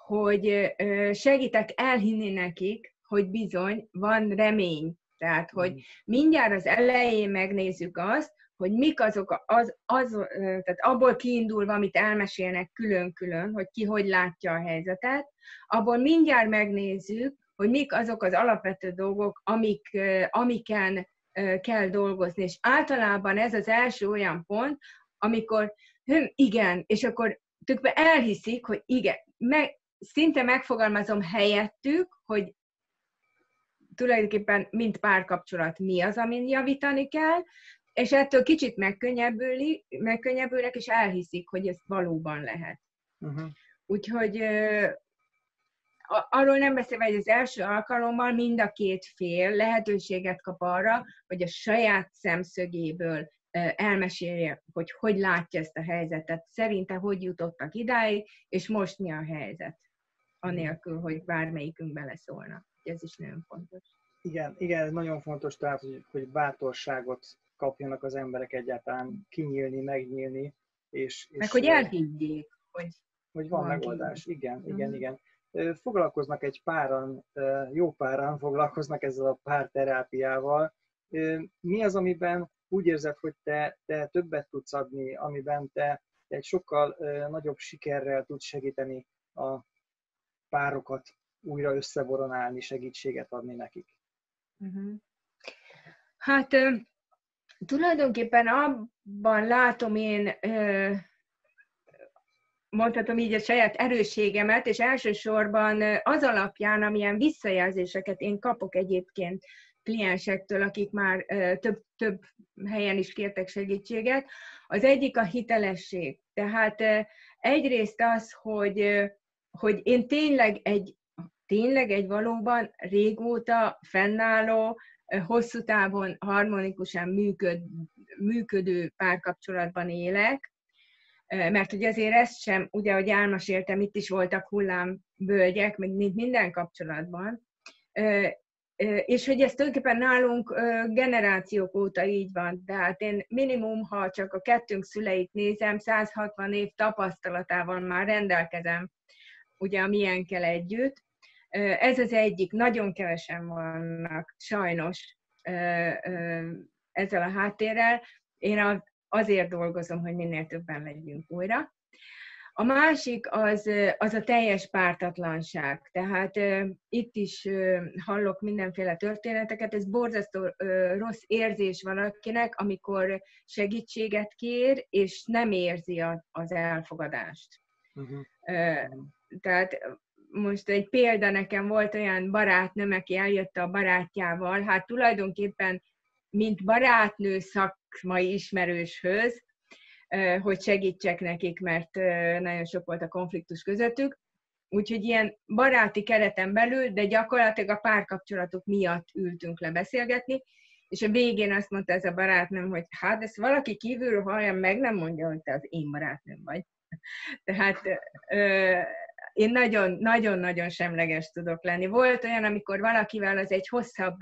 hogy segítek elhinni nekik, hogy bizony van remény tehát, hogy mm. mindjárt az elején megnézzük azt, hogy mik azok, az, az, tehát abból kiindulva, amit elmesélnek külön-külön, hogy ki hogy látja a helyzetet, abból mindjárt megnézzük, hogy mik azok az alapvető dolgok, amik, amiken kell dolgozni. És általában ez az első olyan pont, amikor hm, igen, és akkor tükbe elhiszik, hogy igen, meg, szinte megfogalmazom helyettük, hogy tulajdonképpen mint párkapcsolat mi az, amin javítani kell, és ettől kicsit megkönnyebbülnek, és elhiszik, hogy ez valóban lehet. Uh-huh. Úgyhogy arról nem beszélve, hogy az első alkalommal mind a két fél lehetőséget kap arra, hogy a saját szemszögéből elmesélje, hogy hogy látja ezt a helyzetet, szerinte hogy jutottak idáig, és most mi a helyzet, anélkül, hogy bármelyikünk beleszólna ez is nagyon fontos. Igen, igen, ez nagyon fontos, tehát, hogy, hogy bátorságot kapjanak az emberek egyáltalán kinyílni, megnyílni, és... és Meg hogy elhiggyék, hogy, hogy van, van megoldás. Igen, igen, mm. igen. Foglalkoznak egy páran, jó páran foglalkoznak ezzel a párterápiával. Mi az, amiben úgy érzed, hogy te, te többet tudsz adni, amiben te, te egy sokkal nagyobb sikerrel tudsz segíteni a párokat újra összeboronálni, segítséget adni nekik? Uh-huh. Hát tulajdonképpen abban látom én, mondhatom így a saját erősségemet, és elsősorban az alapján, amilyen visszajelzéseket én kapok egyébként kliensektől, akik már több, több helyen is kértek segítséget. Az egyik a hitelesség. Tehát egyrészt az, hogy, hogy én tényleg egy tényleg egy valóban régóta fennálló, hosszú távon harmonikusan működ, működő párkapcsolatban élek, mert ugye azért ezt sem, ugye, ahogy elmeséltem, itt is voltak hullámvölgyek, mint minden kapcsolatban, és hogy ez tulajdonképpen nálunk generációk óta így van. Tehát én minimum, ha csak a kettőnk szüleit nézem, 160 év tapasztalatával már rendelkezem, ugye a milyenkel együtt, ez az egyik, nagyon kevesen vannak, sajnos, ezzel a háttérrel. Én azért dolgozom, hogy minél többen legyünk újra. A másik az, az a teljes pártatlanság. Tehát uh, itt is uh, hallok mindenféle történeteket. Ez borzasztó uh, rossz érzés valakinek, amikor segítséget kér, és nem érzi a, az elfogadást. Uh-huh. Uh, tehát most egy példa nekem volt olyan barátnőm, aki eljött a barátjával, hát tulajdonképpen mint barátnő szakmai ismerőshöz, hogy segítsek nekik, mert nagyon sok volt a konfliktus közöttük, Úgyhogy ilyen baráti kereten belül, de gyakorlatilag a párkapcsolatok miatt ültünk le beszélgetni, és a végén azt mondta ez a barátnőm, hogy hát ezt valaki kívülről hallja, meg nem mondja, hogy te az én barátnőm vagy. Tehát én nagyon-nagyon semleges tudok lenni. Volt olyan, amikor valakivel az egy hosszabb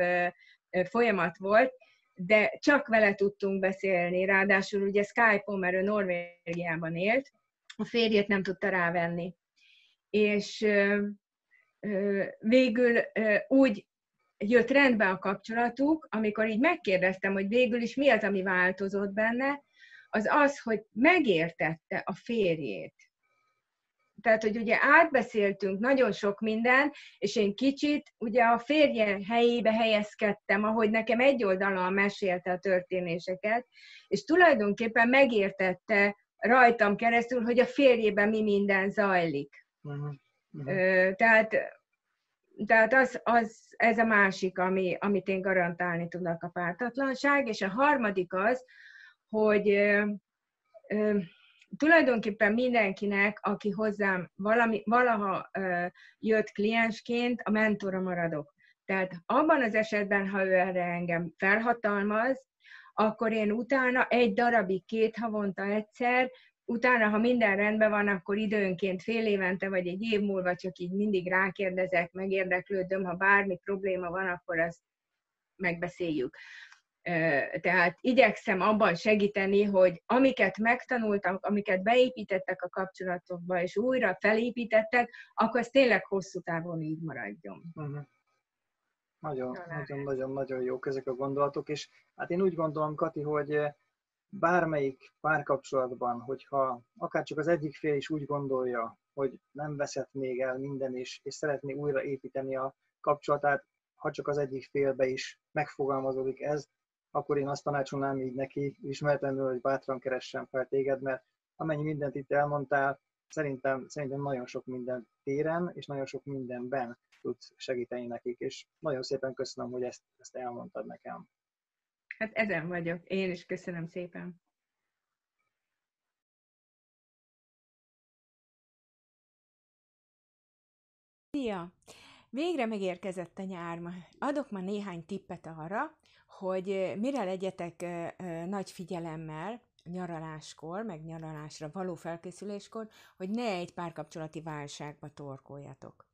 folyamat volt, de csak vele tudtunk beszélni, ráadásul ugye Skype-on, mert ő Norvégiában élt, a férjét nem tudta rávenni. És végül úgy jött rendbe a kapcsolatuk, amikor így megkérdeztem, hogy végül is mi az, ami változott benne, az az, hogy megértette a férjét. Tehát, hogy ugye átbeszéltünk nagyon sok minden, és én kicsit ugye a férje helyébe helyezkedtem, ahogy nekem egy oldalon mesélte a történéseket, és tulajdonképpen megértette rajtam keresztül, hogy a férjében mi minden zajlik. Uh-huh. Uh-huh. Tehát, tehát az, az, ez a másik, ami, amit én garantálni tudok a pártatlanság, és a harmadik az, hogy ö, ö, tulajdonképpen mindenkinek, aki hozzám valami, valaha ö, jött kliensként, a mentora maradok. Tehát abban az esetben, ha ő erre engem felhatalmaz, akkor én utána egy darabig, két havonta egyszer, utána, ha minden rendben van, akkor időnként fél évente vagy egy év múlva csak így mindig rákérdezek, megérdeklődöm, ha bármi probléma van, akkor azt megbeszéljük. Tehát igyekszem abban segíteni, hogy amiket megtanultak, amiket beépítettek a kapcsolatokba, és újra felépítettek, akkor ez tényleg hosszú távon így maradjon. Uh-huh. Nagyon, nagyon, nagyon, nagyon jók ezek a gondolatok, és hát én úgy gondolom, Kati, hogy bármelyik párkapcsolatban, hogyha akár csak az egyik fél is úgy gondolja, hogy nem veszett még el minden, és, és szeretné újra építeni a kapcsolatát, ha csak az egyik félbe is megfogalmazódik ez, akkor én azt tanácsolnám így neki ismeretlenül, hogy bátran keressen fel téged, mert amennyi mindent itt elmondtál, szerintem, szerintem nagyon sok minden téren, és nagyon sok mindenben tudsz segíteni nekik, és nagyon szépen köszönöm, hogy ezt, ezt elmondtad nekem. Hát ezen vagyok. Én is köszönöm szépen. Szia! Végre megérkezett a nyár. Adok ma néhány tippet arra, hogy mire legyetek nagy figyelemmel nyaraláskor, meg nyaralásra való felkészüléskor, hogy ne egy párkapcsolati válságba torkoljatok.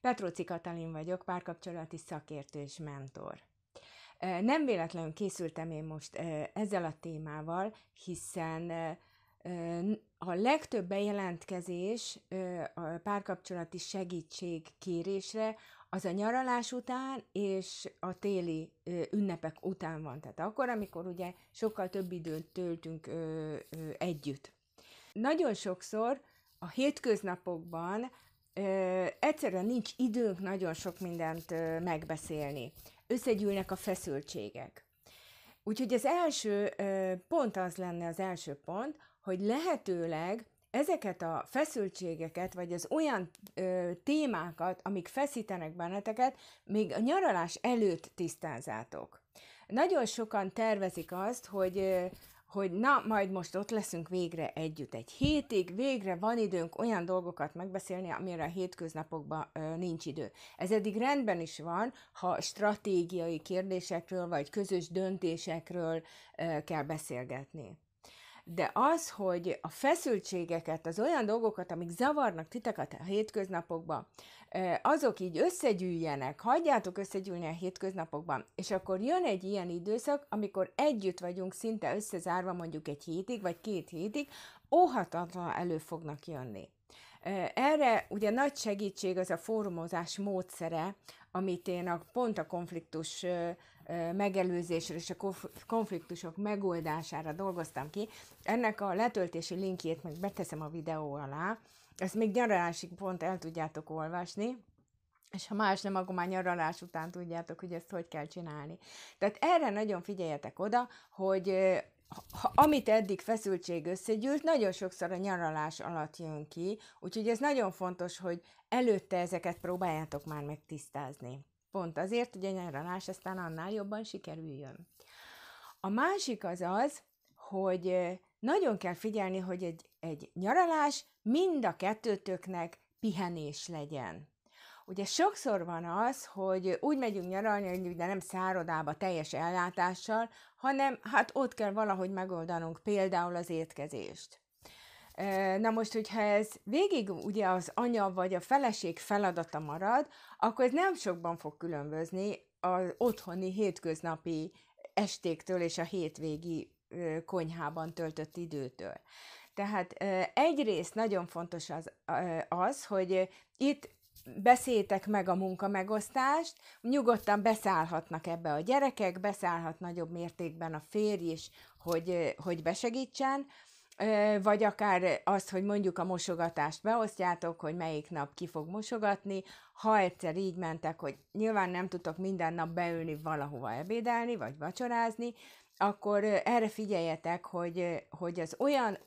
Petróci Katalin vagyok, párkapcsolati szakértő és mentor. Nem véletlenül készültem én most ezzel a témával, hiszen a legtöbb bejelentkezés a párkapcsolati segítség kérésre az a nyaralás után és a téli ünnepek után van. Tehát akkor, amikor ugye sokkal több időt töltünk együtt. Nagyon sokszor a hétköznapokban egyszerűen nincs időnk nagyon sok mindent megbeszélni összegyűlnek a feszültségek. Úgyhogy az első pont az lenne az első pont, hogy lehetőleg ezeket a feszültségeket, vagy az olyan ö, témákat, amik feszítenek benneteket, még a nyaralás előtt tisztázátok. Nagyon sokan tervezik azt, hogy hogy na, majd most ott leszünk végre együtt egy hétig, végre van időnk olyan dolgokat megbeszélni, amire a hétköznapokban ö, nincs idő. Ez eddig rendben is van, ha stratégiai kérdésekről vagy közös döntésekről ö, kell beszélgetni de az, hogy a feszültségeket, az olyan dolgokat, amik zavarnak titeket a hétköznapokban, azok így összegyűjjenek, hagyjátok összegyűlni a hétköznapokban, és akkor jön egy ilyen időszak, amikor együtt vagyunk szinte összezárva mondjuk egy hétig, vagy két hétig, óhatatlan elő fognak jönni. Erre ugye nagy segítség az a fórumozás módszere, amit én a, pont a konfliktus megelőzésre és a konfliktusok megoldására dolgoztam ki. Ennek a letöltési linkjét meg beteszem a videó alá, ezt még nyaralásig pont el tudjátok olvasni, és ha más nem, akkor már nyaralás után tudjátok, hogy ezt hogy kell csinálni. Tehát erre nagyon figyeljetek oda, hogy ha, amit eddig feszültség összegyűlt, nagyon sokszor a nyaralás alatt jön ki, úgyhogy ez nagyon fontos, hogy előtte ezeket próbáljátok már megtisztázni. Pont azért, hogy a nyaralás aztán annál jobban sikerüljön. A másik az az, hogy nagyon kell figyelni, hogy egy, egy nyaralás mind a kettőtöknek pihenés legyen. Ugye sokszor van az, hogy úgy megyünk nyaralni, ugye nem szárodába teljes ellátással, hanem hát ott kell valahogy megoldanunk például az étkezést. Na most, hogyha ez végig ugye az anya vagy a feleség feladata marad, akkor ez nem sokban fog különbözni az otthoni hétköznapi estéktől és a hétvégi konyhában töltött időtől. Tehát egyrészt nagyon fontos az, az, hogy itt beszéltek meg a munkamegosztást, nyugodtan beszállhatnak ebbe a gyerekek, beszállhat nagyobb mértékben a férj is, hogy, hogy besegítsen, vagy akár azt, hogy mondjuk a mosogatást beosztjátok, hogy melyik nap ki fog mosogatni, ha egyszer így mentek, hogy nyilván nem tudtok minden nap beülni valahova ebédelni, vagy vacsorázni, akkor erre figyeljetek, hogy, hogy az olyan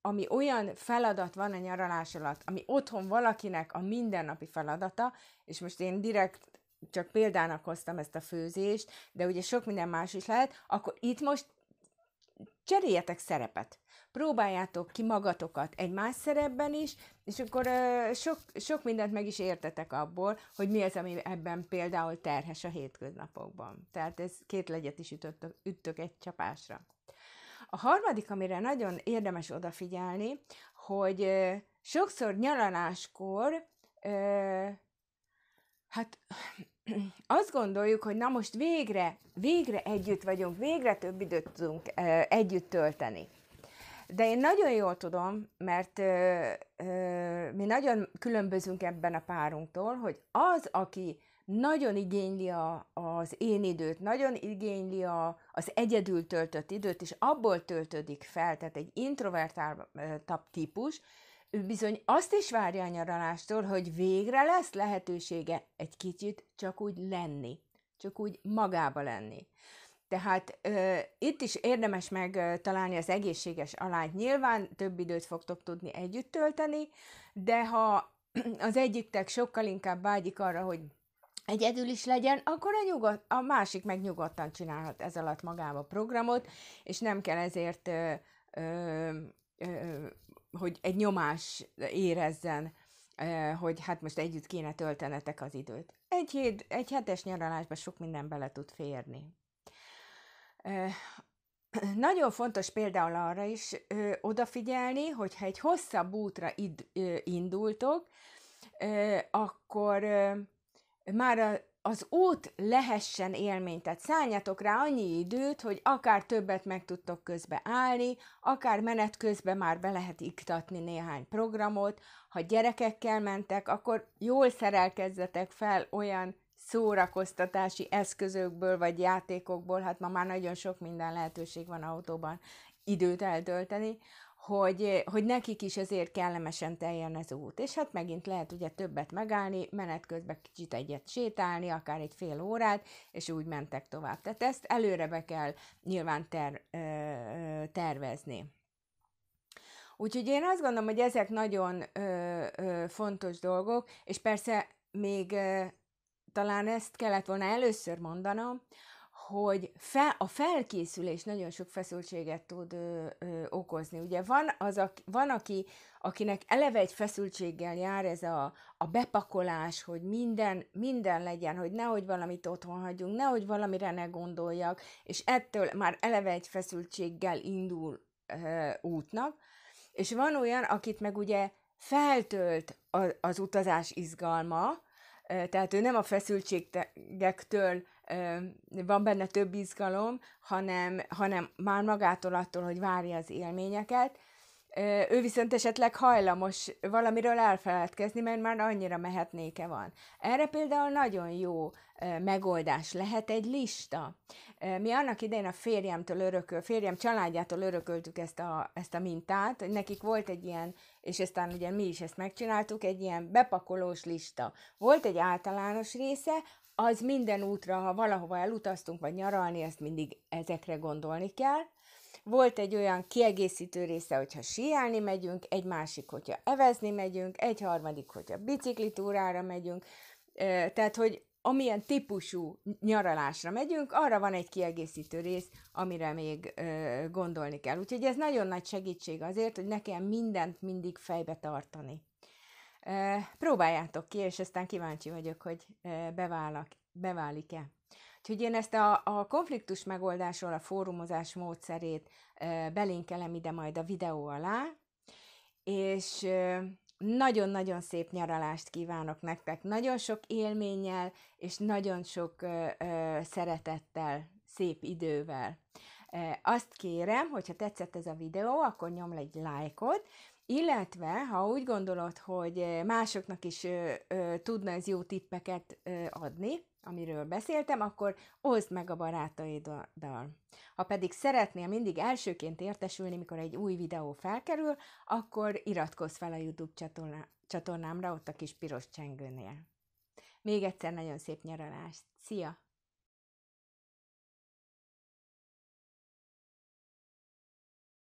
ami olyan feladat van a nyaralás alatt, ami otthon valakinek a mindennapi feladata, és most én direkt csak példának hoztam ezt a főzést, de ugye sok minden más is lehet, akkor itt most cseréljetek szerepet. Próbáljátok ki magatokat egy más szerepben is, és akkor uh, sok, sok mindent meg is értetek abból, hogy mi az, ami ebben például terhes a hétköznapokban. Tehát ez két legyet is ütöttök, üttök egy csapásra. A harmadik, amire nagyon érdemes odafigyelni, hogy uh, sokszor nyaraláskor uh, hát azt gondoljuk, hogy na most végre, végre együtt vagyunk, végre több időt tudunk együtt tölteni. De én nagyon jól tudom, mert ö, ö, mi nagyon különbözünk ebben a párunktól, hogy az, aki nagyon igényli a, az én időt, nagyon igényli a, az egyedül töltött időt, és abból töltődik fel, tehát egy introvertáltabb típus, ő bizony azt is várja a nyaralástól, hogy végre lesz lehetősége egy kicsit csak úgy lenni, csak úgy magába lenni. Tehát ö, itt is érdemes megtalálni az egészséges alányt. Nyilván több időt fogtok tudni együtt tölteni, de ha az egyiktek sokkal inkább vágyik arra, hogy egyedül is legyen, akkor a, nyugodt, a másik meg nyugodtan csinálhat ez alatt magába programot, és nem kell ezért, ö, ö, ö, hogy egy nyomás érezzen, ö, hogy hát most együtt kéne töltenetek az időt. Egy, hét, egy hetes nyaralásban sok minden bele tud férni. Nagyon fontos például arra is ö, odafigyelni, hogyha egy hosszabb útra id, ö, indultok, ö, akkor ö, már a, az út lehessen élmény, tehát szálljatok rá annyi időt, hogy akár többet meg tudtok közbe állni, akár menet közben már be lehet iktatni néhány programot, ha gyerekekkel mentek, akkor jól szerelkezzetek fel olyan szórakoztatási eszközökből vagy játékokból, hát ma már nagyon sok minden lehetőség van autóban időt eltölteni, hogy, hogy nekik is ezért kellemesen teljen az út. És hát megint lehet ugye többet megállni, menet közben kicsit egyet sétálni, akár egy fél órát, és úgy mentek tovább. Tehát ezt előre be kell nyilván ter, tervezni. Úgyhogy én azt gondolom, hogy ezek nagyon ö, ö, fontos dolgok, és persze még talán ezt kellett volna először mondanom, hogy fe, a felkészülés nagyon sok feszültséget tud ö, ö, okozni. Ugye van, az, a, van aki, akinek eleve egy feszültséggel jár ez a, a bepakolás, hogy minden, minden legyen, hogy nehogy valamit otthon hagyjunk, nehogy valamire ne gondoljak, és ettől már eleve egy feszültséggel indul ö, útnak. És van olyan, akit meg ugye feltölt az utazás izgalma, tehát ő nem a feszültségektől van benne több izgalom, hanem, hanem már magától attól, hogy várja az élményeket. Ő viszont esetleg hajlamos valamiről elfeledkezni, mert már annyira mehetnéke van. Erre például nagyon jó megoldás lehet egy lista. Mi annak idején a férjemtől örököl, férjem családjától örököltük ezt a, ezt a mintát, nekik volt egy ilyen, és aztán ugye mi is ezt megcsináltuk, egy ilyen bepakolós lista. Volt egy általános része, az minden útra, ha valahova elutaztunk, vagy nyaralni, ezt mindig ezekre gondolni kell. Volt egy olyan kiegészítő része, hogyha síelni megyünk, egy másik, hogyha evezni megyünk, egy harmadik, hogyha biciklitúrára megyünk. Tehát, hogy amilyen típusú nyaralásra megyünk, arra van egy kiegészítő rész, amire még ö, gondolni kell. Úgyhogy ez nagyon nagy segítség azért, hogy nekem mindent mindig fejbe tartani. Próbáljátok ki, és aztán kíváncsi vagyok, hogy beválak, beválik-e. Úgyhogy én ezt a, a konfliktus megoldásról, a fórumozás módszerét belinkelem ide majd a videó alá, és nagyon-nagyon szép nyaralást kívánok nektek, nagyon sok élménnyel, és nagyon sok szeretettel, szép idővel. Azt kérem, hogyha tetszett ez a videó, akkor nyomj egy lájkot, illetve, ha úgy gondolod, hogy másoknak is tudna ez jó tippeket adni, amiről beszéltem, akkor oszd meg a barátaiddal. Ha pedig szeretnél mindig elsőként értesülni, mikor egy új videó felkerül, akkor iratkozz fel a YouTube csatorná- csatornámra, ott a kis piros csengőnél. Még egyszer nagyon szép nyaralást! Szia!